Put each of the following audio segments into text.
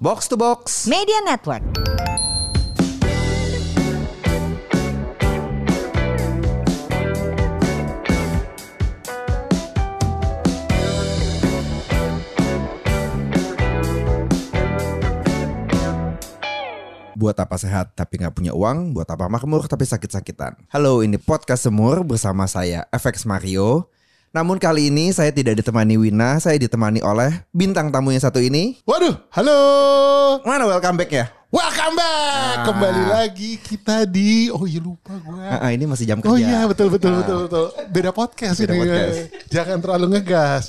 Box to Box. Media Network. Buat apa sehat tapi nggak punya uang, buat apa makmur tapi sakit-sakitan. Halo, ini podcast Semur bersama saya FX Mario. Namun kali ini saya tidak ditemani Wina, saya ditemani oleh bintang tamu yang satu ini. Waduh, halo. Mana welcome back ya? Welcome back. Ah. Kembali lagi kita di Oh iya lupa gue. Ah, ah, ini masih jam kerja. Oh iya betul betul betul betul. Beda podcast Beda ini. podcast. Jangan terlalu ngegas.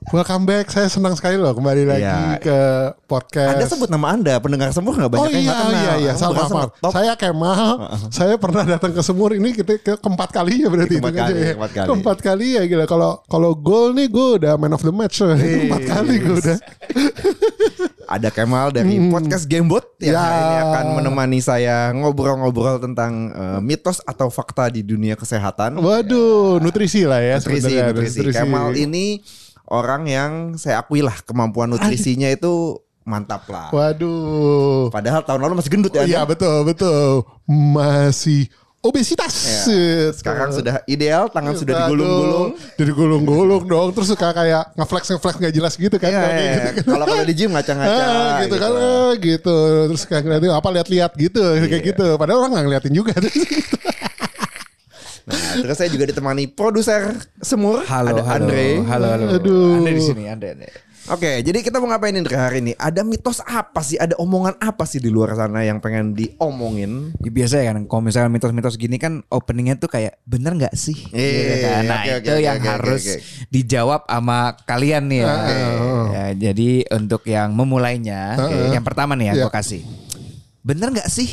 Welcome back. Saya senang sekali loh kembali lagi Iya. ke podcast. Anda sebut nama Anda, pendengar Semur nggak banyak Oh yang iya kenal. iya iya. Kamu Sama ngetop. Saya Kemal. Saya pernah datang ke Semur ini kita ke keempat kalinya berarti Keempat itu kali, aja ya. keempat kali. Keempat kali ya gila. Kalau kalau gol nih gue udah man of the match. Keempat kali gue udah. Ada Kemal dari podcast Gamebot yang Ya. hari ini akan menemani saya ngobrol-ngobrol tentang eh, mitos atau fakta di dunia kesehatan. Waduh, nutrisi lah ya nutrisi, sebenarnya. nutrisi. Kemal ini orang yang saya akui lah kemampuan nutrisinya itu mantap lah. Waduh. Padahal tahun lalu masih gendut ya. Iya Anda? betul betul. Masih obesitas. Ya. Sekarang sudah ideal, tangan sudah digulung-gulung. Aduh, Digulung-gulung dong. Terus suka kayak ngeflex ngeflex nggak jelas gitu kan. Gitu kan. Kalau kalau di gym ngaca-ngaca Ah, gitu, kan ah, gitu terus kayak apa lihat-lihat gitu kayak Iya. gitu padahal orang nggak ngeliatin juga Nah, terus saya juga ditemani produser Semur, Halo, ada halo, Andre. halo, halo. Aduh. Anda di sini, Anda, Anda. Oke, jadi kita mau ngapain Andre hari ini? Ada mitos apa sih? Ada omongan apa sih di luar sana yang pengen diomongin? Ya, biasa ya kan, kalau misalnya mitos-mitos gini kan openingnya tuh kayak bener nggak sih? Iya, Gitu kan. Nah oke, oke, itu oke, yang oke, harus oke. dijawab sama kalian nih ya. Oke. Ya, Jadi untuk yang memulainya, Heeh. yang pertama nih ya Iya. gue kasih. Bener nggak sih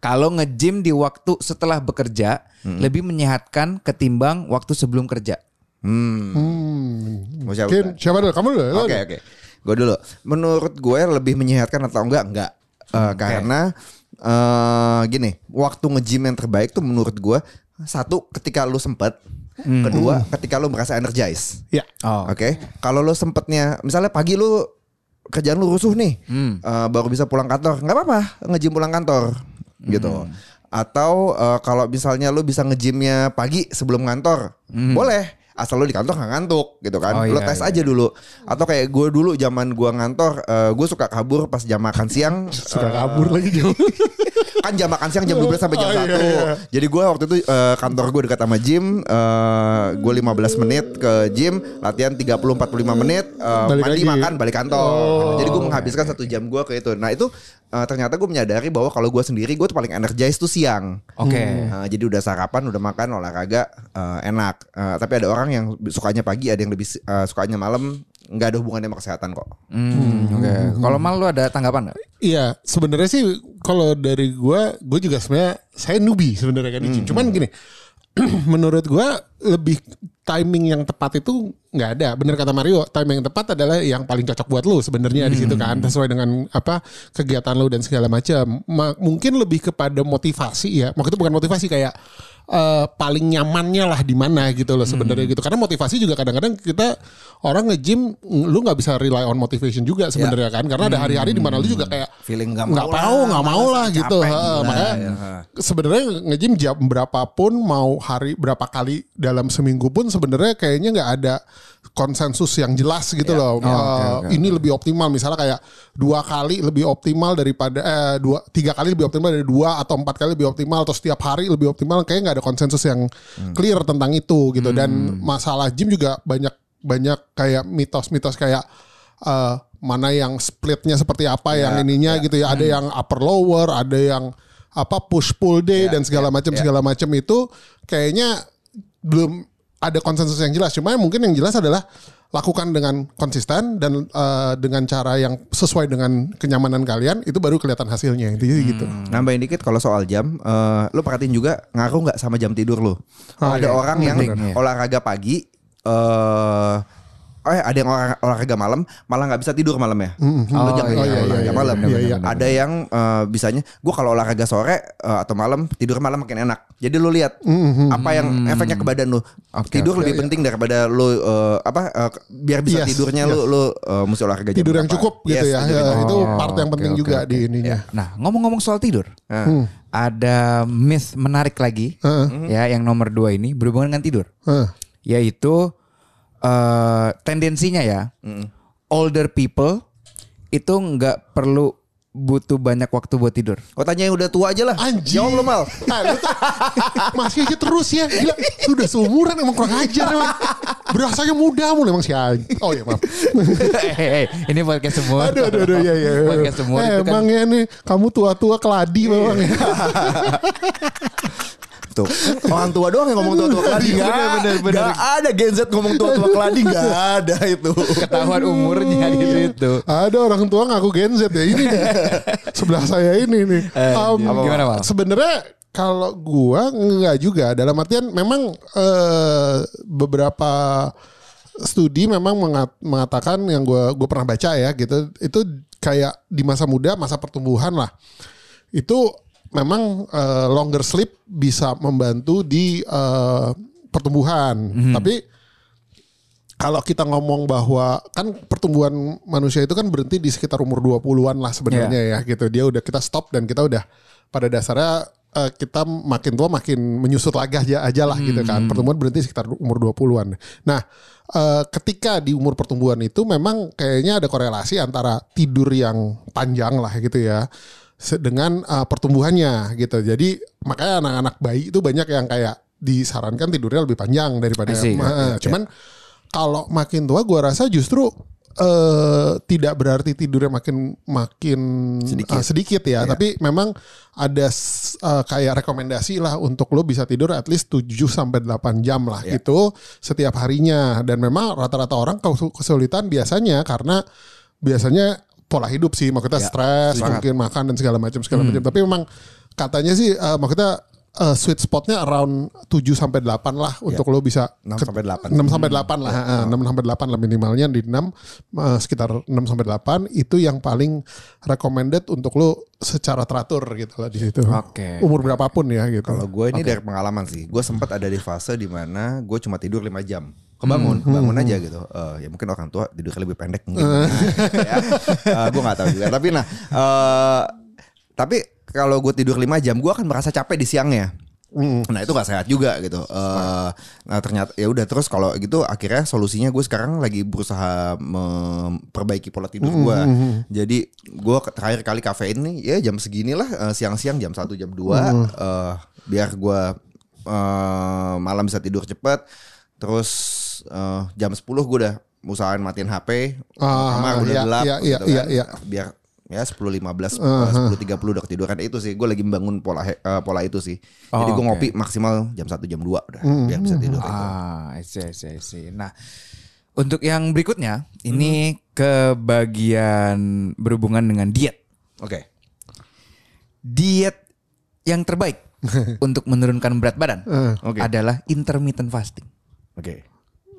kalau nge-gym di waktu setelah bekerja lebih menyehatkan ketimbang waktu sebelum kerja? Hmm. hmm. Mau siapa? Mungkin siapa dulu kamu dulu Oke dulu. oke. Gue dulu. Menurut gue lebih menyehatkan atau enggak? Enggak. Eh, Karena eh gini, waktu nge-gym yang terbaik tuh menurut gue satu ketika lu sempet, kedua ketika lu merasa energize. ya Oh. Oke. Kalau lu sempetnya, misalnya pagi lu kerjaan lu rusuh nih, eh, baru bisa pulang kantor, nggak apa-apa nge-gym pulang kantor, gitu. Atau eh, kalau misalnya lu bisa nge-gymnya pagi sebelum kantor, boleh. Asal lu di kantor nggak ngantuk gitu kan. Oh, lu iya, tes iya. aja dulu. Atau kayak gue dulu zaman gue ngantor, gue suka kabur pas jam makan siang. sudah eh, kabur lagi jauh kan jam makan siang jam 12 sampai jam Oh, 1 iya, iya. Jadi gue waktu itu eh, kantor gue dekat sama gym eh, Gue 15 menit ke gym Latihan 30-45 menit eh, Balik Mandi lagi. makan balik kantor Oh. Jadi gue menghabiskan satu jam gue ke itu Nah itu eh, ternyata gue menyadari bahwa kalau gue sendiri Gue tuh paling energized tuh siang Oke. Eh, jadi udah sarapan, udah makan, olahraga eh, enak. Eh, tapi ada orang yang sukanya pagi, ada yang lebih eh, sukanya malam. nggak ada hubungannya sama kesehatan kok. Hmm, Oke. Kalau mal lu ada tanggapan nggak? Iya, sebenarnya sih kalau dari gua, gue juga sebenarnya saya newbie sebenarnya kan gym. Cuman gini, menurut gua lebih timing yang tepat itu nggak ada. Bener kata Mario, timing yang tepat adalah yang paling cocok buat lu sebenarnya di situ kan, sesuai dengan apa kegiatan lu dan segala macam. Ma- mungkin lebih kepada motivasi ya. Maksudnya bukan motivasi kayak eh, paling nyamannya lah di mana gitu loh sebenarnya gitu. Karena motivasi juga kadang-kadang kita orang nge-gym lu nggak bisa rely on motivation juga sebenarnya kan. Karena ada hari-hari di mana lu juga kayak Feeling nggak nggak mau nggak mau lah gitu capek, gila, makanya ya. sebenarnya nge-gym jam berapapun mau hari berapa kali dalam seminggu pun sebenarnya kayaknya nggak ada konsensus yang jelas gitu loh Oh, oke, Eh, oke. ini lebih optimal misalnya kayak dua kali lebih optimal daripada eh dua tiga kali lebih optimal dari dua atau empat kali lebih optimal atau setiap hari lebih optimal kayaknya nggak ada konsensus yang clear tentang itu gitu. Dan masalah gym juga banyak banyak kayak mitos-mitos kayak eh, mana yang splitnya seperti apa yang ininya gitu ya. Ada yang upper lower ada yang apa push pull day dan segala macam segala macam itu kayaknya belum ada konsensus yang jelas. Cuma mungkin yang jelas adalah lakukan dengan konsisten dan eh, dengan cara yang sesuai dengan kenyamanan kalian itu baru kelihatan hasilnya intinya gitu Nambahin dikit kalau soal jam, eh, lu perhatiin juga ngaruh nggak sama jam tidur lu? Oh, ada iya. orang yang Penting, iya. olahraga pagi, eh oh ya ada yang olah- olahraga malam malah nggak bisa tidur malam ya. Lu Oh, jangan iya, iya, olahraga iya, malam. benar, benar, benar. Ada yang eh, bisanya gue kalau olahraga sore eh, atau malam tidur malam makin enak. Jadi lu lihat apa yang efeknya ke badan lu. tidur lebih penting daripada lu eh, apa eh, biar bisa Yes, tidurnya lu lu eh, mesti olahraga jam Tidur yang berapa. cukup gitu Yes, ya. tidur yang Ya, cukup. itu Oh, part yang penting oke, juga oke. di ininya. Nah, ngomong-ngomong soal tidur, Nah, ada myth menarik lagi ya yang nomor dua ini berhubungan dengan tidur, Heeh. yaitu eh, tendensinya ya older people itu nggak perlu butuh banyak waktu buat tidur. Kau tanya yang udah tua aja lah. Anjing. Jawab lu mal. Ah, lu tuh masih aja terus ya. Gila, sudah seumuran emang kurang ajar emang. Berasanya muda mulu emang si anjing. Oh iya maaf. Hei, ini podcast semua. Aduh, aduh, aduh, ya, ya. Podcast semua Eh, itu kan. emang ya nih, kamu tua-tua keladi memang ya. Tuh. Orang tua doang yang ngomong tua-tua keladi. Gak, Bener, bener, bener. gak ada Gen Z ngomong tua-tua keladi. Gak ada itu. Ketahuan umurnya di situ. Ada orang tua ngaku Gen Z ya ini nih. Sebelah saya ini nih. Um, gimana, Mal? Sebenarnya kalau gua enggak juga dalam artian memang eh, beberapa studi memang mengat- mengatakan yang gua gua pernah baca ya gitu itu kayak di masa muda masa pertumbuhan lah itu memang eh, longer sleep bisa membantu di eh, pertumbuhan tapi kalau kita ngomong bahwa kan pertumbuhan manusia itu kan berhenti di sekitar umur 20-an lah sebenarnya ya gitu. Dia udah kita stop dan kita udah pada dasarnya eh, kita makin tua makin menyusut lagi aja aja lah gitu kan. Pertumbuhan berhenti sekitar umur 20-an. Nah, eh, ketika di umur pertumbuhan itu memang kayaknya ada korelasi antara tidur yang panjang lah gitu ya dengan eh, pertumbuhannya gitu. Jadi makanya anak-anak bayi itu banyak yang kayak disarankan tidurnya lebih panjang daripada see. Ma- cuman kalau makin tua gue rasa justru eh tidak berarti tidurnya makin makin Sedikit. eh, sedikit ya, tapi memang ada eh, kayak rekomendasi lah untuk lo bisa tidur at least 7 sampai 8 jam lah gitu setiap harinya dan memang rata-rata orang kesu- kesulitan biasanya karena biasanya pola hidup sih maksudnya stres mungkin makan dan segala macam segala macam tapi memang katanya sih eh, maksudnya eh, sweet spotnya around 7 sampai 8 lah untuk lo bisa 6 ke- sampai 8. 6 sampai 8 lah, eh, 6 sampai 8 lah minimalnya di 6 eh, sekitar 6 sampai 8 itu yang paling recommended untuk lo secara teratur gitu lah di situ. Oke. Umur berapapun ya gitu. Kalau gue ini dari pengalaman sih, gue sempat ada di fase di mana gue cuma tidur 5 jam. Kebangun, kebangun aja gitu. Eh, ya mungkin orang tua tidurnya lebih pendek mungkin. ya. gue nggak tahu juga. Tapi nah, eh, tapi kalau gue tidur 5 jam, gue akan merasa capek di siangnya. Nah itu gak sehat juga gitu. Eh, nah ternyata ya udah terus kalau gitu akhirnya solusinya gue sekarang lagi berusaha memperbaiki pola tidur gue. Jadi gue terakhir kali kafein nih ya jam segini lah eh, siang-siang jam 1 jam 2 eh, biar gue eh, malam bisa tidur cepet. Terus eh, jam 10 gue udah usahain matiin HP, Ah, kamar udah iya, gelap iya, iya, gitu iya, kan. iya. Biar ya 10 15 10 30 udah ketiduran itu sih gue lagi membangun pola eh, pola itu sih. Jadi Oh, gue oke. ngopi maksimal jam 1 jam 2 udah biar bisa tidur itu. Ah, I see, I see, I see. Nah, untuk yang berikutnya ini ke bagian berhubungan dengan diet. Oke. Diet yang terbaik untuk menurunkan berat badan Eh, Oke. adalah intermittent fasting. Oke.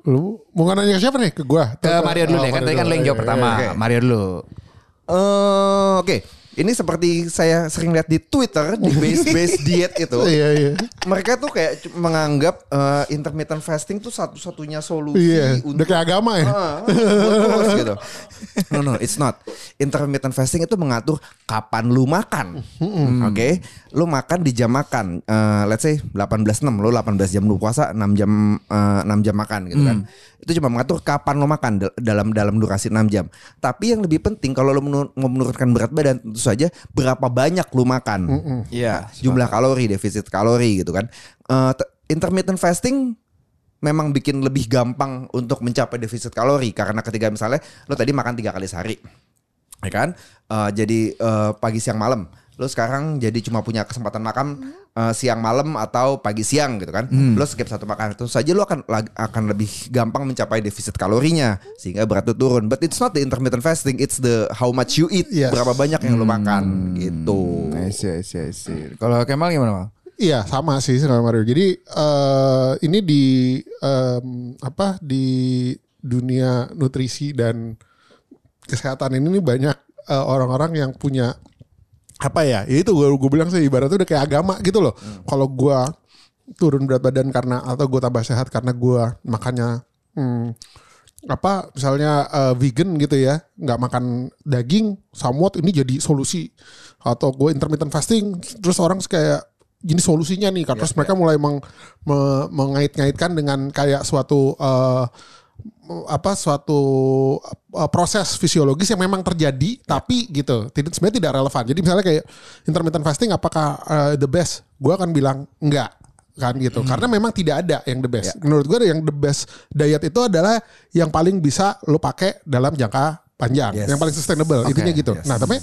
Lu mau nanya ke siapa nih? Ke gua? Ke Mario dulu Oh, deh, kan tadi kan lo yang jawab Iya, pertama. oke. Mario dulu. Eh, oke. Ini seperti saya sering lihat di Twitter di base base diet itu. Iya, iya. Mereka tuh kayak menganggap eh, intermittent fasting tuh satu-satunya solusi Iya, udah kayak agama ya. Buat terus gitu. No no, it's not. Intermittent fasting itu mengatur kapan lu makan. Oke, lu makan di jam makan. Eh, let's say 18.6 lu 18 jam lu puasa 6 jam eh, 6 jam makan gitu kan. Itu cuma mengatur kapan lu makan dal- dalam dalam durasi 6 jam. Tapi yang lebih penting kalau lu menur- mau menurunkan berat badan tentu saja berapa banyak lu makan. Iya. Jumlah kalori, defisit kalori gitu kan. Eh, t- intermittent fasting memang bikin lebih gampang untuk mencapai defisit kalori karena ketika misalnya lo tadi makan tiga kali sehari, ya kan? Eh, jadi eh, pagi siang malam, lo sekarang jadi cuma punya kesempatan makan eh, siang malam atau pagi siang gitu kan? Lo skip satu makan itu saja lo akan akan lebih gampang mencapai defisit kalorinya sehingga berat lo turun. But it's not the intermittent fasting, it's the how much you eat, Yes. berapa banyak yang lo makan gitu. I see, I see, I see. Kalau Kemal gimana, Mal? Iya sama sih sama Mario. Jadi eh ini di em, apa di dunia nutrisi dan kesehatan ini nih banyak eh, orang-orang yang punya apa ya? Ya itu gue gue bilang sih ibaratnya udah kayak agama gitu loh. Kalau gue turun berat badan karena atau gue tambah sehat karena gue makannya hmm, apa misalnya eh, vegan gitu ya nggak makan daging somewhat ini jadi solusi atau gue intermittent fasting terus orang kayak ini solusinya nih kan terus mereka mulai meng, me- mengait-ngaitkan dengan kayak suatu eh, apa suatu uh, proses fisiologis yang memang terjadi tapi gitu tidak sebenarnya tidak relevan. Jadi misalnya kayak intermittent fasting apakah uh, the best? Gue akan bilang enggak kan gitu. Karena memang tidak ada yang the best. Menurut gue yang the best diet itu adalah yang paling bisa lo pakai dalam jangka panjang Yes. yang paling sustainable Oke, intinya gitu. yes. nah tapi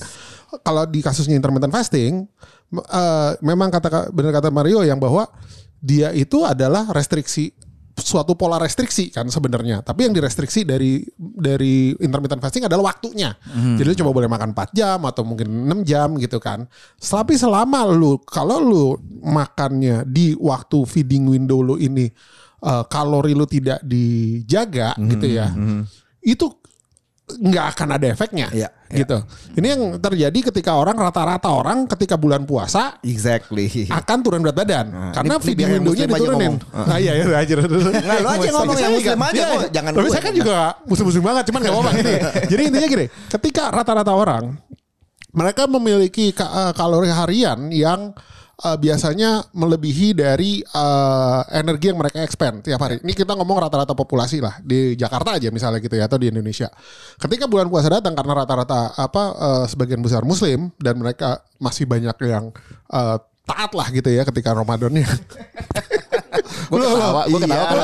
kalau di kasusnya intermittent fasting eh, memang kata benar kata Mario yang bahwa dia itu adalah restriksi suatu pola restriksi kan sebenarnya. Tapi yang direstriksi dari dari intermittent fasting adalah waktunya. Jadi lu cuma boleh makan 4 jam atau mungkin 6 jam gitu kan. Tapi selama lu kalau lu makannya di waktu feeding window lu ini eh, kalori lu tidak dijaga gitu ya. Itu nggak akan ada efeknya Iya, gitu. Ini yang terjadi ketika orang rata-rata orang ketika bulan puasa Exactly. akan turun berat badan karena ini- yang window-nya diturunin. Nah, iya iya aja. Nggak, lu aja ngomong yang muslim aja, Iya, kok. jangan Tapi saya kan juga muslim-muslim banget, cuman gak apa-apa gini. Jadi intinya gini, ketika rata-rata orang mereka memiliki eh, kalori harian yang eh, biasanya melebihi dari eh, energi yang mereka expend tiap hari. Ini kita ngomong rata-rata populasi lah di Jakarta aja misalnya gitu ya atau di Indonesia. Ketika bulan puasa datang karena rata-rata apa eh, sebagian besar Muslim dan mereka masih banyak yang eh, taat lah gitu ya ketika Ramadannya. Gue ketawa, gue ketawa. Iya.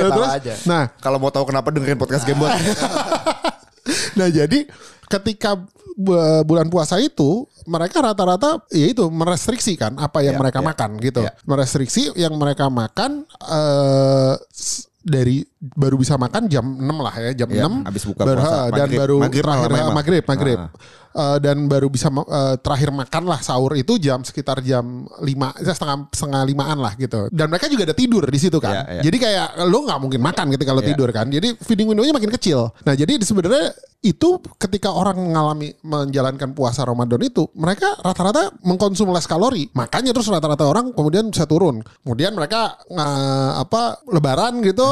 ketawa Terus, aja. Nah, Kalau mau tahu kenapa dengerin podcast Gamebot. nah jadi ketika bu- bulan puasa itu mereka rata-rata ya itu merestriksi kan apa yang Ya, mereka ya, makan gitu. ya. Merestriksi yang mereka makan eh s- dari baru bisa makan jam 6 lah ya, jam Ya, 6 habis buka baru- puasa. dan Maghrib. baru Maghrib terakhir malam emang. maghrib maghrib Ah. Eh, dan baru bisa eh, terakhir makan lah sahur itu jam sekitar jam 5 setengah setengah limaan lah gitu. Dan mereka juga ada tidur di situ kan. Ya, ya. Jadi kayak lo nggak mungkin makan ketika lo Ya. tidur kan. Jadi feeding window-nya makin kecil. Nah, jadi sebenarnya itu ketika orang mengalami menjalankan puasa Ramadan itu, mereka rata-rata mengkonsum less kalori. Makanya terus rata-rata orang kemudian bisa turun. Kemudian mereka nggak apa lebaran gitu.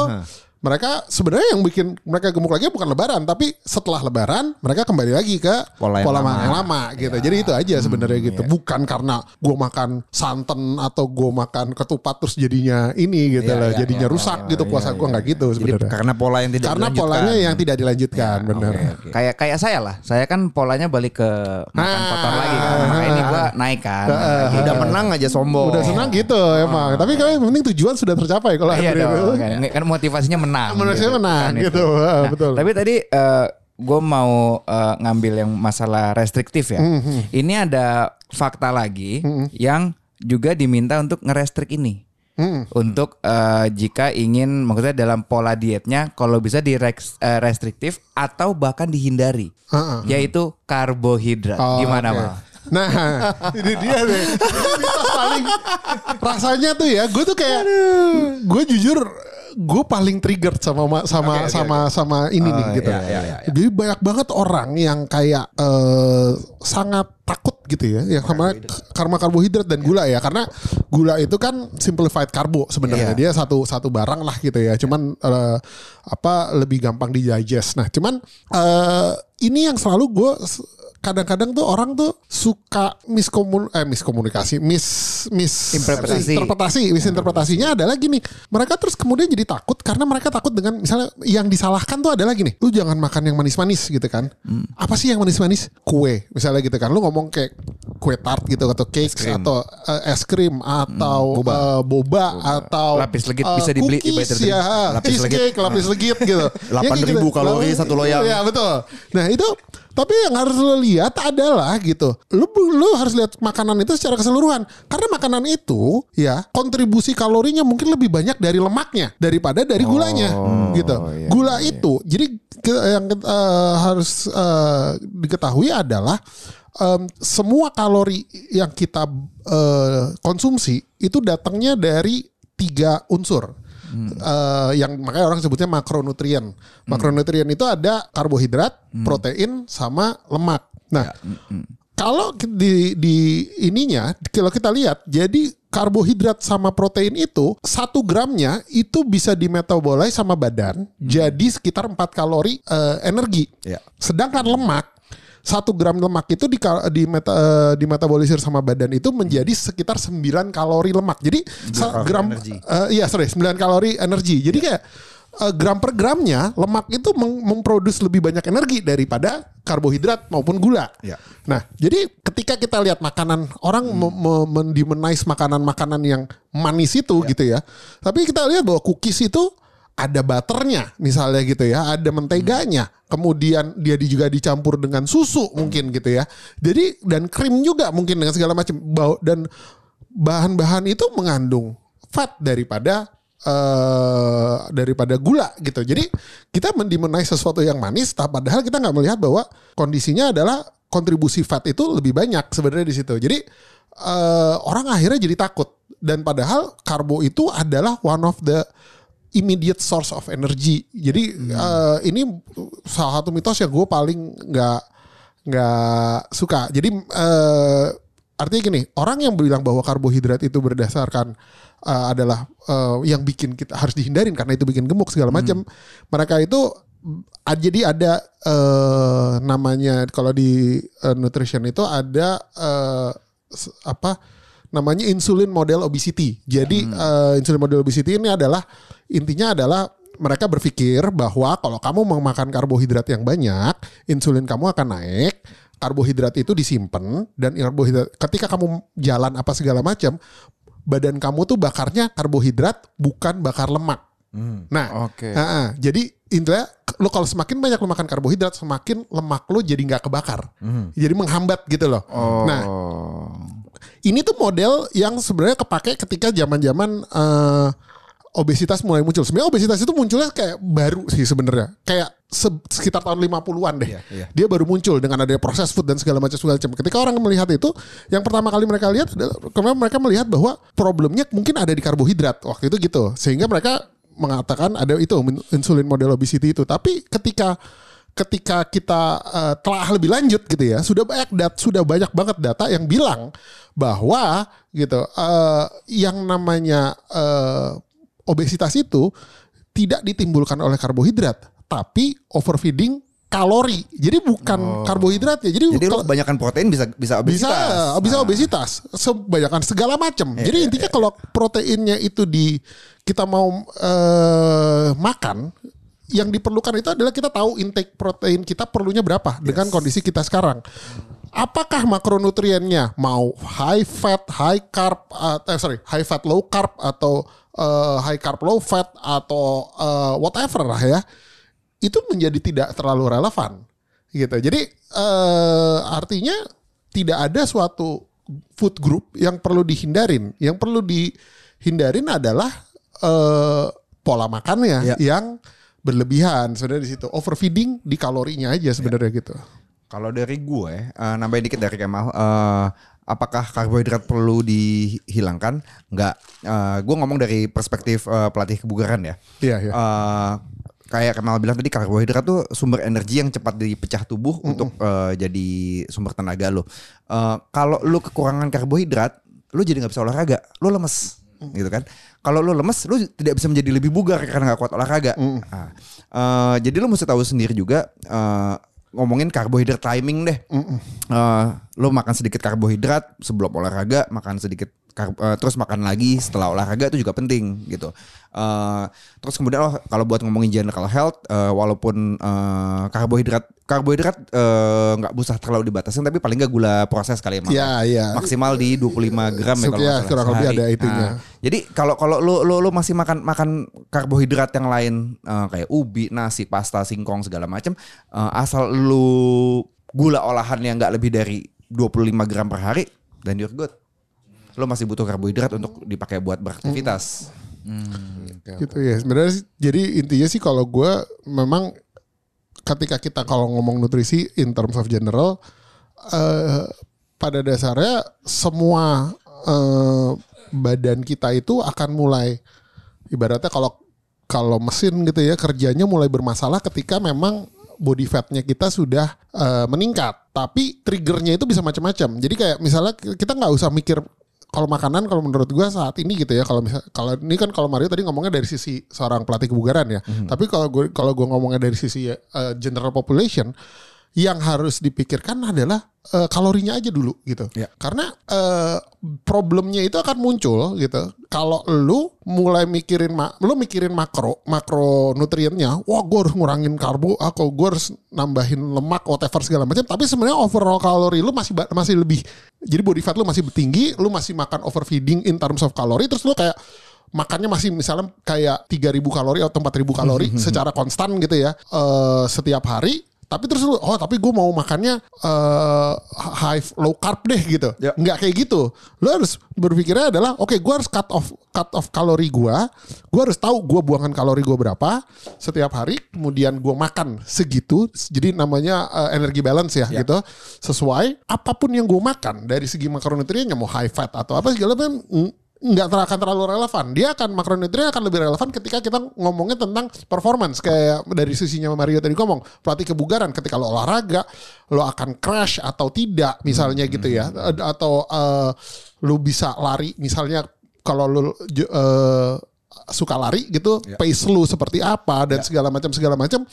Mereka sebenarnya yang bikin mereka gemuk lagi bukan lebaran, tapi setelah lebaran mereka kembali lagi ke Pola yang pola lama. yang lama gitu. Jadi itu aja sebenarnya gitu. Bukan karena gue makan santan atau gue makan ketupat terus jadinya ini gitu Iya, lah, iya, jadinya iya, rusak iya, gitu iya, puasa iya, gue nggak iya. gitu sebenarnya. karena pola yang tidak Karena dilanjutkan. polanya yang tidak dilanjutkan, Ya, benar. oke, oke. Kayak kayak saya lah. Saya kan polanya balik ke makan Ah. kotor lagi kan. Makanya ini gua naik kan. Lagi. Udah menang aja sombong. Udah senang gitu emang. Tapi kan yang penting tujuan sudah tercapai kalau Iya dong. Kan, kan motivasinya menang. Menurut saya menang Kan itu. gitu. Ah, betul. Tapi tadi gue mau eh, ngambil yang masalah restriktif ya. Hmm, Ini ada fakta lagi yang juga diminta untuk ngerestrik ini. Hmm. Untuk eh, jika ingin maksudnya dalam pola dietnya kalau bisa di restriktif atau bahkan dihindari. Ah, ah. Yaitu karbohidrat. Oh, Gimana, oke. Mal? Nah, ini dia deh. Ini paling rasanya tuh ya, gue tuh kayak gue jujur gue paling triggered sama ma- sama Oke, oke, sama sama ini nih Oh, gitu. iya, iya, iya, iya. Jadi banyak banget orang yang kayak eh, sangat takut gitu ya, yang sama karma karbohidrat dan gula ya, karena gula itu kan simplified karbo sebenarnya. Iya. dia satu satu barang lah gitu ya, cuman eh, apa lebih gampang digest. Nah, cuman eh, ini yang selalu gue kadang-kadang tuh orang tuh suka miskomun eh miskomunikasi mis mis Interpretasi. interpretasi misinterpretasinya adalah gini. Mereka terus kemudian jadi takut karena mereka takut dengan misalnya yang disalahkan tuh adalah gini. Lu jangan makan yang manis-manis gitu kan. Apa sih yang manis-manis? Kue misalnya gitu kan. Lu ngomong kayak kue tart gitu atau cakes atau eh, es krim atau Boba. eh, boba, atau Lapis legit eh, bisa dibeli di cookies, ya Lapis cheesecake lapis legit gitu. 8.000 kalori, satu loyang. ya betul. Nah itu tapi yang harus lo lihat adalah gitu lu lu harus lihat makanan itu secara keseluruhan. Karena makanan itu ya kontribusi kalorinya mungkin lebih banyak dari lemaknya daripada dari gulanya gitu. iya, gula itu jadi yang eh, harus eh, diketahui adalah em, semua kalori yang kita eh, konsumsi itu datangnya dari tiga unsur Eh, yang makanya orang sebutnya makronutrien. Makronutrien itu ada karbohidrat, protein, sama lemak. Nah, kalau di di ininya kalau kita lihat jadi karbohidrat sama protein itu satu gramnya itu bisa dimetabolai sama badan jadi sekitar 4 kalori eh, energi. Ya. Sedangkan lemak satu gram lemak itu di di meta, eh, dimetabolisir sama badan itu menjadi sekitar 9 kalori lemak. Jadi gram eh, iya sorry 9 kalori energi. Jadi kayak eh, gram per gramnya lemak itu memproduksi lebih banyak energi daripada karbohidrat maupun gula. Ya. Nah, jadi ketika kita lihat makanan orang me- me- mendemonize makanan-makanan yang manis itu gitu ya. Tapi kita lihat bahwa cookies itu ada butternya misalnya gitu ya, ada menteganya, kemudian dia di- juga dicampur dengan susu mungkin gitu ya. Jadi dan krim juga mungkin dengan segala macam bau dan bahan-bahan itu mengandung fat daripada eh daripada gula gitu. Jadi kita mendemonize sesuatu yang manis, padahal kita nggak melihat bahwa kondisinya adalah kontribusi fat itu lebih banyak sebenarnya di situ. Jadi eh orang akhirnya jadi takut dan padahal karbo itu adalah one of the immediate source of energy. Jadi eh, ini salah satu mitos yang gue paling nggak nggak suka. Jadi eh, artinya gini, orang yang bilang bahwa karbohidrat itu berdasarkan eh, adalah eh, yang bikin kita harus dihindarin karena itu bikin gemuk segala macam. Mereka itu jadi ada eh, namanya kalau di eh, nutrition itu ada s- apa namanya insulin model obesity. Jadi eh, insulin model obesity ini adalah intinya adalah mereka berpikir bahwa kalau kamu mau makan karbohidrat yang banyak, insulin kamu akan naik, karbohidrat itu disimpan dan karbohidrat ketika kamu jalan apa segala macam, badan kamu tuh bakarnya karbohidrat bukan bakar lemak. Nah, Oke. ha-ha. jadi intinya lo kalau semakin banyak lo makan karbohidrat, semakin lemak lo jadi nggak kebakar, jadi menghambat gitu loh. Nah, Oh. Ini tuh model yang sebenarnya kepake ketika zaman-zaman eh, obesitas mulai muncul. Sebenarnya obesitas itu munculnya kayak baru sih sebenarnya. Kayak se- sekitar tahun 50-an deh. Iya, iya. Dia baru muncul dengan adanya proses food dan segala macam segala macam. Ketika orang melihat itu, yang pertama kali mereka lihat adalah kemudian mereka melihat bahwa problemnya mungkin ada di karbohidrat waktu itu gitu. Sehingga mereka mengatakan ada itu insulin model obesity itu. Tapi ketika ketika kita eh, telah lebih lanjut gitu ya sudah banyak dat sudah banyak banget data yang bilang bahwa gitu eh, yang namanya eh, obesitas itu tidak ditimbulkan oleh karbohidrat tapi overfeeding kalori. Jadi bukan karbohidrat ya jadi, Jadi kalau- kebanyakan protein bisa bisa bisa obesitas. bisa Nah, obesitas sebanyakan segala macam jadi intinya kalau proteinnya itu di kita mau eh, makan yang diperlukan itu adalah kita tahu intake protein kita perlunya berapa dengan kondisi kita sekarang apakah makronutriennya mau high fat high carb uh, eh, sorry high fat low carb atau eh, high carb low fat atau eh, whatever lah ya itu menjadi tidak terlalu relevan gitu. Jadi eh, artinya tidak ada suatu food group yang perlu dihindarin. Yang perlu dihindarin adalah eh, pola makannya Ya. yang berlebihan sebenarnya di situ. Overfeeding di kalorinya aja sebenarnya gitu. Kalau dari gue, eh, nambahin dikit dari Kemal, eh, apakah karbohidrat perlu dihilangkan? Enggak. Eh, gue ngomong dari perspektif eh, pelatih kebugaran ya. Iya, iya. Eh, kayak Kemal bilang tadi karbohidrat tuh sumber energi yang cepat dipecah tubuh untuk eh, jadi sumber tenaga lo. Eh, kalau lu kekurangan karbohidrat, lu jadi nggak bisa olahraga, lu lemes, gitu kan? Kalau lu lemes, lu tidak bisa menjadi lebih bugar karena nggak kuat olahraga. Nah, eh, jadi lu mesti tahu sendiri juga. eh, ngomongin karbohidrat timing deh. Eh, lu makan sedikit karbohidrat sebelum olahraga, makan sedikit kar- eh, terus makan lagi setelah olahraga itu juga penting gitu. Eh, terus kemudian oh, kalau buat ngomongin general health, eh, walaupun eh, karbohidrat karbohidrat nggak usah terlalu dibatasin, tapi paling nggak gula proses kali ya. Iya, iya. maksimal di 25 gram ya kalau Iya, kurang lebih ada itunya. Nah, jadi kalau kalau lu, lu lu masih makan makan karbohidrat yang lain eh, kayak ubi, nasi, pasta, singkong segala macam, eh, asal lu gula olahan yang nggak lebih dari 25 gram per hari, dan you're good. Lu masih butuh karbohidrat untuk dipakai buat beraktivitas. gitu ya sebenarnya sih- jadi intinya sih kalau gue memang ketika kita kalau ngomong nutrisi in terms of general eh, pada dasarnya semua eh, badan kita itu akan mulai ibaratnya kalau kalau mesin gitu ya kerjanya mulai bermasalah ketika memang body fatnya kita sudah eh, meningkat. Tapi triggernya itu bisa macam-macam. Jadi kayak misalnya kita nggak usah mikir kalau makanan kalau menurut gua saat ini gitu ya kalau misal kalau ini kan kalau Mario tadi ngomongnya dari sisi seorang pelatih kebugaran ya. Tapi kalau gue kalau gua ngomongnya dari sisi eh, general population yang harus dipikirkan adalah eh, kalorinya aja dulu gitu. Ya. Karena eh, problemnya itu akan muncul gitu. Kalau lu mulai mikirin ma lu mikirin makro makronutriennya, wah gue harus ngurangin karbo, atau gue harus nambahin lemak, whatever segala macam. Tapi sebenarnya overall kalori lu masih masih lebih. Jadi body fat lu masih tinggi, lu masih makan overfeeding in terms of kalori, terus lu kayak makannya masih misalnya kayak 3000 kalori atau 4000 kalori secara konstan gitu ya eh, setiap hari tapi terus lu oh tapi gue mau makannya eh, high low carb deh gitu. Ya. nggak kayak gitu. Lu harus berpikirnya adalah oke gue harus cut off cut off kalori gue gue harus tahu gue buangan kalori gue berapa setiap hari kemudian gue makan segitu. Jadi namanya eh, energi balance ya, gitu. Sesuai apa pun yang gue makan dari segi makronutriennya mau high fat atau apa segala macam nggak akan terlalu relevan. Dia akan makronutrien akan lebih relevan ketika kita ngomongnya tentang performance kayak dari sisinya Mario tadi ngomong pelatih kebugaran ketika lo olahraga lo akan crash atau tidak misalnya gitu ya A- atau eh, lo bisa lari misalnya kalau lo eh, suka lari gitu pace lu seperti apa dan segala macam segala macam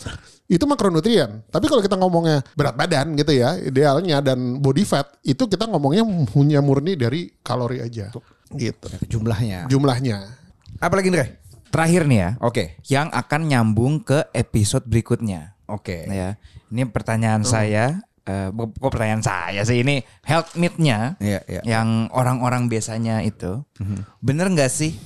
itu makronutrien. Tapi kalau kita ngomongnya berat badan gitu ya, idealnya dan body fat itu kita ngomongnya punya murni dari kalori aja. Gitu. Jumlahnya. Jumlahnya. Apalagi nih? Terakhir nih ya. Oke. Yang akan nyambung ke episode berikutnya. Oke. Ya. Ini pertanyaan saya eh bu- kok pertanyaan saya sih ini health myth-nya Iya, iya. yang orang-orang biasanya itu bener nggak sih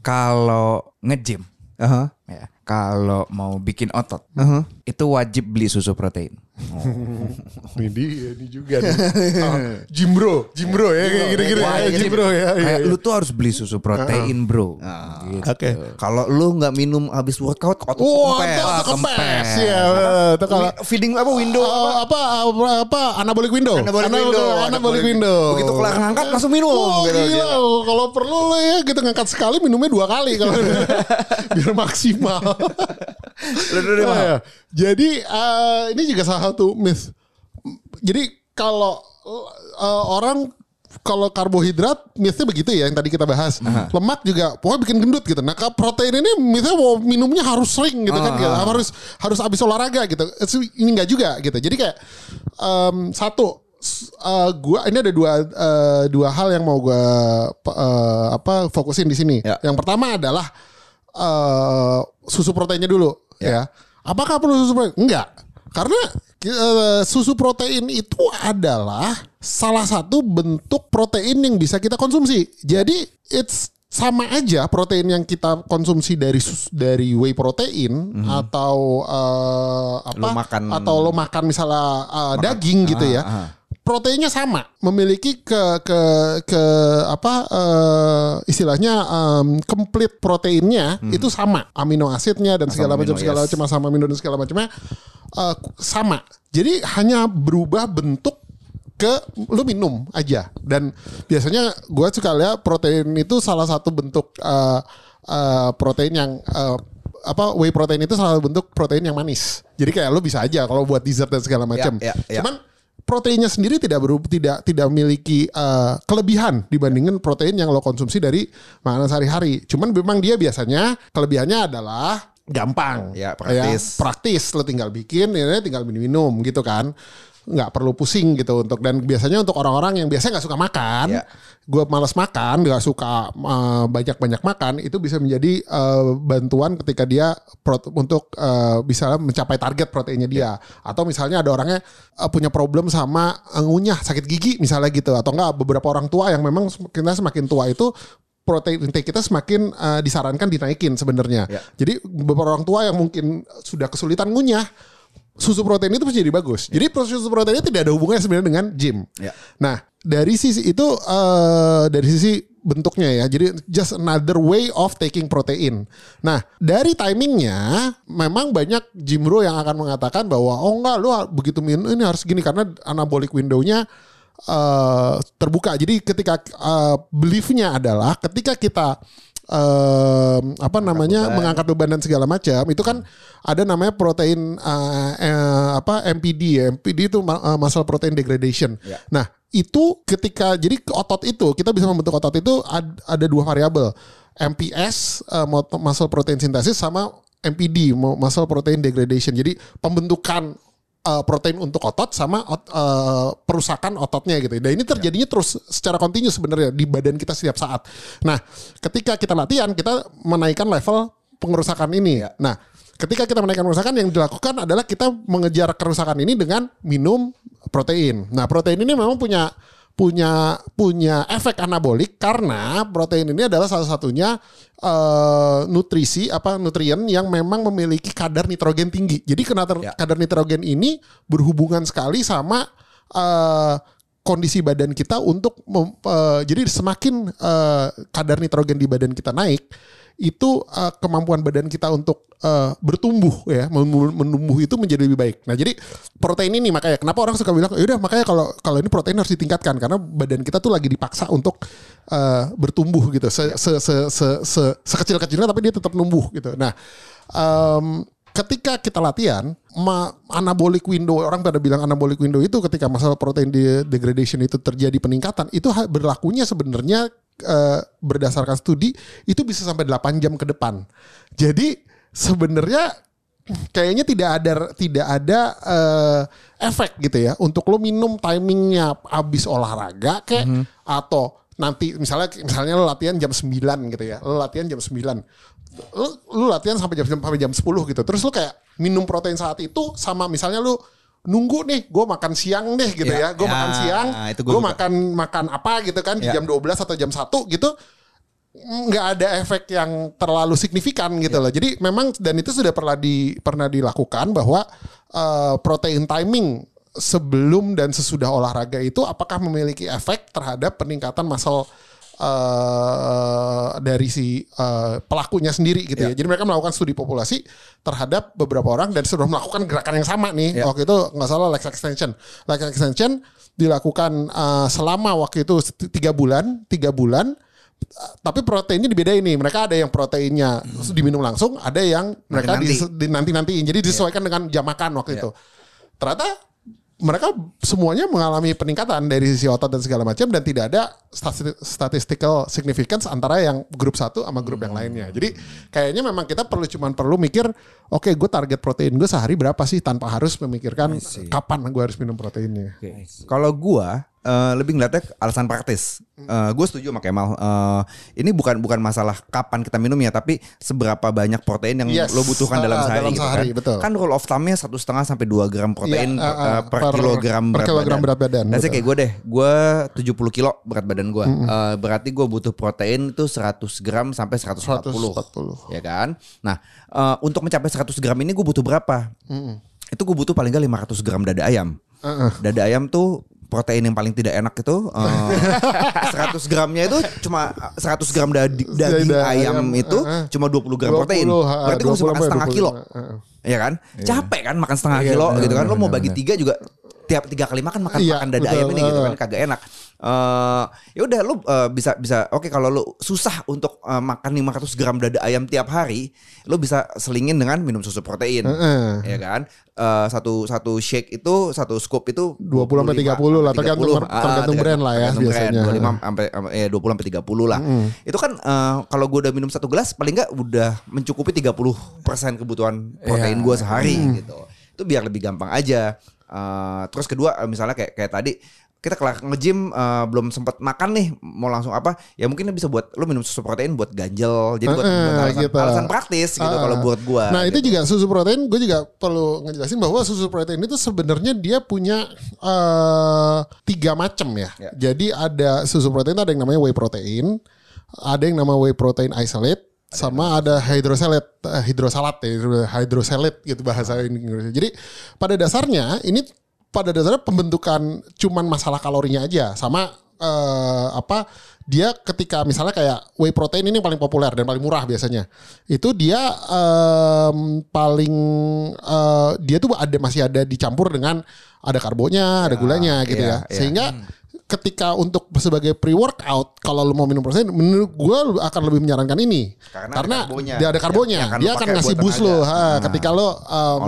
kalau nge-gym Aha. ya kalau mau bikin otot Aha. itu wajib beli susu protein Ini dia, ini juga nih. Ah, Jimbro, Jimbro ya kayak gini-gini ya. Jimbro ya. iya, kayak iya. lu tuh harus beli susu protein bro gitu. Oke. Kalau lu nggak minum habis workout, otot Wah, kempes. Ah, kempes ya. Feeding apa window apa? Oh, apa apa apa anabolic window. Anabolic window. Anabolic window. Begitu kelar ngangkat langsung minum. Oh gitu, gila, gitu. kalau perlu lo ya gitu ngangkat sekali minumnya dua kali kalau biar maksimal. Deh, Oh, ya. Jadi eh, ini juga salah satu myth. Jadi kalau eh, orang kalau karbohidrat mythnya begitu ya yang tadi kita bahas. Lemak juga pokoknya bikin gendut gitu. Nah, kalau protein ini mythnya mau minumnya harus sering gitu kan gitu. Harus harus habis olahraga gitu. Ini enggak juga gitu. Jadi kayak em, satu eh, gua ini ada dua eh, dua hal yang mau gua eh, apa fokusin di sini. Ya. Yang pertama adalah eh, susu proteinnya dulu ya. Apakah perlu susu protein? Enggak. Karena eh, susu protein itu adalah salah satu bentuk protein yang bisa kita konsumsi. Jadi it's sama aja protein yang kita konsumsi dari sus- dari whey protein atau eh, apa Lo makan- atau lo makan misalnya eh, daging gitu ya proteinnya sama, memiliki ke ke ke apa eh, istilahnya em, complete proteinnya itu sama, amino asidnya dan segala macam segala yes. macam asam amino dan segala macamnya eh, sama. Jadi hanya berubah bentuk ke lu minum aja dan biasanya gue suka lihat protein itu salah satu bentuk eh, eh, protein yang eh, apa whey protein itu salah satu bentuk protein yang manis jadi kayak lu bisa aja kalau buat dessert dan segala macam ya, ya. cuman proteinnya sendiri tidak beru, tidak tidak memiliki eh, kelebihan dibandingkan protein yang lo konsumsi dari makanan sehari-hari. Cuman memang dia biasanya kelebihannya adalah gampang. Ya, praktis. praktis. Lo tinggal bikin ya tinggal minum gitu kan nggak perlu pusing gitu untuk dan biasanya untuk orang-orang yang biasanya nggak suka makan Ya. gue malas makan nggak suka uh, banyak-banyak makan itu bisa menjadi uh, bantuan ketika dia untuk uh, bisa mencapai target proteinnya dia atau misalnya ada orangnya uh, punya problem sama ngunyah sakit gigi misalnya gitu atau enggak beberapa orang tua yang memang kita semakin tua itu protein intake kita semakin uh, disarankan dinaikin sebenarnya. Ya. Jadi beberapa orang tua yang mungkin sudah kesulitan ngunyah, susu protein itu menjadi bagus. Jadi susu proteinnya tidak ada hubungannya sebenarnya dengan gym. Ya. Nah dari sisi itu eh, dari sisi bentuknya ya, jadi just another way of taking protein. Nah dari timingnya, memang banyak gym bro yang akan mengatakan bahwa oh enggak lu begitu minum ini harus gini karena anabolic window-nya eh, terbuka. Jadi ketika eh, beliefnya adalah ketika kita em, apa namanya mengangkat beban dan segala macam. Itu kan ada namanya protein eh, eh, apa MPD ya. MPD itu eh, muscle protein degradation. Nah itu ketika jadi otot itu kita bisa membentuk otot itu ad- ada dua variabel. MPS eh, mot- muscle protein synthesis sama MPD mu- muscle protein degradation. Jadi pembentukan eh, protein untuk otot sama ot- eh, perusakan ototnya gitu. Dan ini terjadinya terus secara kontinu sebenarnya di badan kita setiap saat. Nah, ketika kita latihan kita menaikkan level pengerusakan ini. Nah, ketika kita menaikkan kerusakan yang dilakukan adalah kita mengejar kerusakan ini dengan minum protein. Nah, protein ini memang punya punya punya efek anabolik karena protein ini adalah salah satunya eh, nutrisi apa nutrien yang memang memiliki kadar nitrogen tinggi. Jadi kadar kadar nitrogen ini berhubungan sekali sama eh, kondisi badan kita untuk mem- eh, jadi semakin eh, kadar nitrogen di badan kita naik itu eh, kemampuan badan kita untuk eh, bertumbuh ya menumbuh, itu menjadi lebih baik. Nah jadi protein ini makanya kenapa orang suka bilang yaudah makanya kalau kalau ini protein harus ditingkatkan karena badan kita tuh lagi dipaksa untuk eh, bertumbuh gitu se, se, se, se, se, sekecil kecilnya tapi dia tetap numbuh gitu. Nah em, ketika kita latihan, ma- anabolic window orang pada bilang anabolic window itu ketika masalah protein de- degradation itu terjadi peningkatan, itu berlakunya sebenarnya eh, berdasarkan studi itu bisa sampai 8 jam ke depan. Jadi sebenarnya kayaknya tidak ada tidak ada eh, efek gitu ya untuk lo minum timingnya habis olahraga kayak atau nanti misalnya misalnya lo latihan jam 9 gitu ya lo latihan jam 9 lu, lu latihan sampai jam sampai jam 10 gitu. Terus lu kayak minum protein saat itu sama misalnya lu nunggu nih gue makan siang deh gitu Ya, ya. Gue ya, makan siang, gua gue makan makan apa gitu kan di Ya. jam 12 atau jam 1 gitu nggak ada efek yang terlalu signifikan gitu loh. Jadi memang dan itu sudah pernah di pernah dilakukan bahwa eh, protein timing sebelum dan sesudah olahraga itu apakah memiliki efek terhadap peningkatan muscle eh, dari si eh, pelakunya sendiri gitu ya. Jadi mereka melakukan studi populasi terhadap beberapa orang dan sudah melakukan gerakan yang sama nih. Ya. Waktu itu nggak salah leg extension. Leg extension dilakukan eh, selama waktu itu tiga bulan, tiga bulan tapi proteinnya dibedain nih. Mereka ada yang proteinnya diminum langsung, ada yang mereka nanti nantiin. Jadi disesuaikan dengan jam makan waktu itu. Ternyata mereka semuanya mengalami peningkatan dari sisi otot dan segala macam dan tidak ada stati- statistical significance antara yang grup satu sama grup yang lainnya. Jadi kayaknya memang kita perlu cuman perlu mikir, oke gue target protein gue sehari berapa sih tanpa harus memikirkan kapan gue harus minum proteinnya. Kalau gua eh, lebih ngeliatnya alasan praktis. gue setuju sama Kemal. Eh, ini bukan bukan masalah kapan kita minumnya, tapi seberapa banyak protein yang Yes. lo butuhkan dalam Ah, sehari. dalam gitu sehari, kan. betul. Kan rule of thumb-nya satu setengah sampai dua gram protein Iya, ah, ah, eh, per, per- kilogram per berat kilogram badan. berat badan, betul. kayak gue deh, gue 70 kilo berat badan gue. Eh, berarti gue butuh protein itu 100 gram sampai 140. 140. Ya kan? Nah, eh, untuk mencapai 100 gram ini gue butuh berapa? Itu gue butuh paling gak 500 gram dada ayam. Dada ayam tuh protein yang paling tidak enak itu eh, 100 gramnya itu cuma 100 gram dadi- daging Dada ayam, ayam, itu eh, eh. cuma 20 gram 20, protein. ha, Berarti 20 makan setengah 25, kilo. eh, eh. Ya kan? Capek kan makan setengah Iya, kilo benar, gitu kan. Lo mau bagi tiga juga tiap tiga kali makan makan Iya, makan dada betul, ayam ini gitu kan kagak enak. Eh ya udah lu eh, bisa bisa oke kalau lu susah untuk eh, makan 500 gram dada ayam tiap hari, lu bisa selingin dengan minum susu protein. Heeh. Ya kan? Eh, satu satu shake itu satu scoop itu 20 sampai 30 lah, tergantung- 30. tergantung brand lah ya biasanya. brand, 25 sampai eh 20 sampai 30 lah. Itu kan eh, kalau gue udah minum satu gelas paling nggak udah mencukupi 30% kebutuhan protein Iya. gue sehari gitu. Itu biar lebih gampang aja. Eh, terus kedua misalnya kayak kayak tadi kita kelar nge-gym eh, belum sempat makan nih mau langsung apa ya mungkin bisa buat lu minum susu protein buat ganjel jadi buat, Eh, buat alasan, gitu. alasan praktis gitu Ah. kalau buat gua Nah itu gitu. juga susu protein, gue juga perlu ngejelasin bahwa susu protein itu sebenarnya dia punya eh, tiga macam ya. Ya. Jadi ada susu protein itu ada yang namanya whey protein, ada yang namanya whey protein isolate, sama ada hydrosalate, eh, hidrosalat ya, hydrosalate gitu bahasa Inggrisnya. Jadi pada dasarnya ini pada dasarnya pembentukan cuman masalah kalorinya aja, sama eh, apa dia ketika misalnya kayak whey protein ini yang paling populer dan paling murah biasanya. Itu dia em, paling eh, dia tuh ada masih ada dicampur dengan ada karbonya ada gulanya gitu iya, ya. iya. sehingga ketika untuk sebagai pre workout kalau lu mau minum protein menurut gue akan lebih menyarankan ini. Karena karena, ada karbonya. dia ada karbonya. Yang- yang akan dia akan ngasih boost lo ha, Nah. ketika lo um,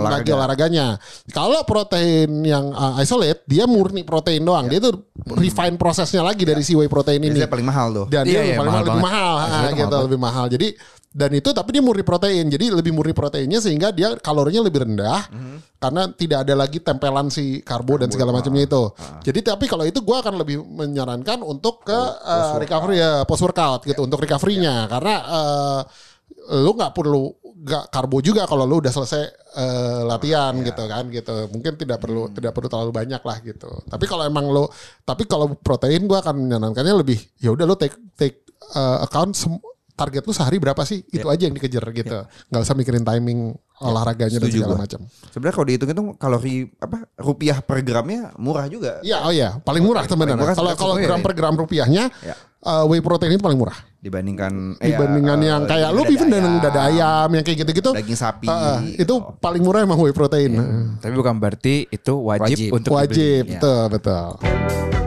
Olahraga. lagi olahraganya. Kalau protein yang uh, isolate dia murni protein doang. Dia tuh refine prosesnya lagi dari si whey protein ini. Biasanya paling mahal tuh. dan Iya, dia iya, paling mahal mahal, lebih mahal, ha, gitu mahal lebih mahal. Jadi dan itu tapi dia murni protein. Jadi lebih murni proteinnya sehingga dia kalorinya lebih rendah karena tidak ada lagi tempelan si karbo, dan segala macamnya itu. Jadi tapi kalau itu gua akan lebih menyarankan untuk ke uh, recovery ya post workout gitu untuk recovery-nya. Karena uh, lu nggak perlu nggak karbo juga kalau lu udah selesai uh, latihan gitu kan gitu. Mungkin tidak perlu tidak perlu terlalu banyak lah gitu. Tapi kalau emang lo tapi kalau protein gua akan menyarankannya lebih ya udah lo take take uh, account sem- target lu sehari berapa sih itu aja yang dikejar gitu nggak usah mikirin timing olahraganya dan setuju segala gua. macam Sebenarnya kalau dihitung-hitung kalori apa rupiah per gramnya murah juga. Iya, oh iya, paling murah sebenarnya. murah Kalau kalau gram per gram rupiahnya, Ya. uh, whey protein itu paling murah. dibandingkan eh, Dibandingkan eh, yang kayak lu even ayam, dada ayam yang kayak gitu-gitu. daging sapi. uh, itu paling murah emang whey protein. Tapi bukan berarti itu wajib, Wajib. untuk Wajib, dibeli. Ya. betul betul.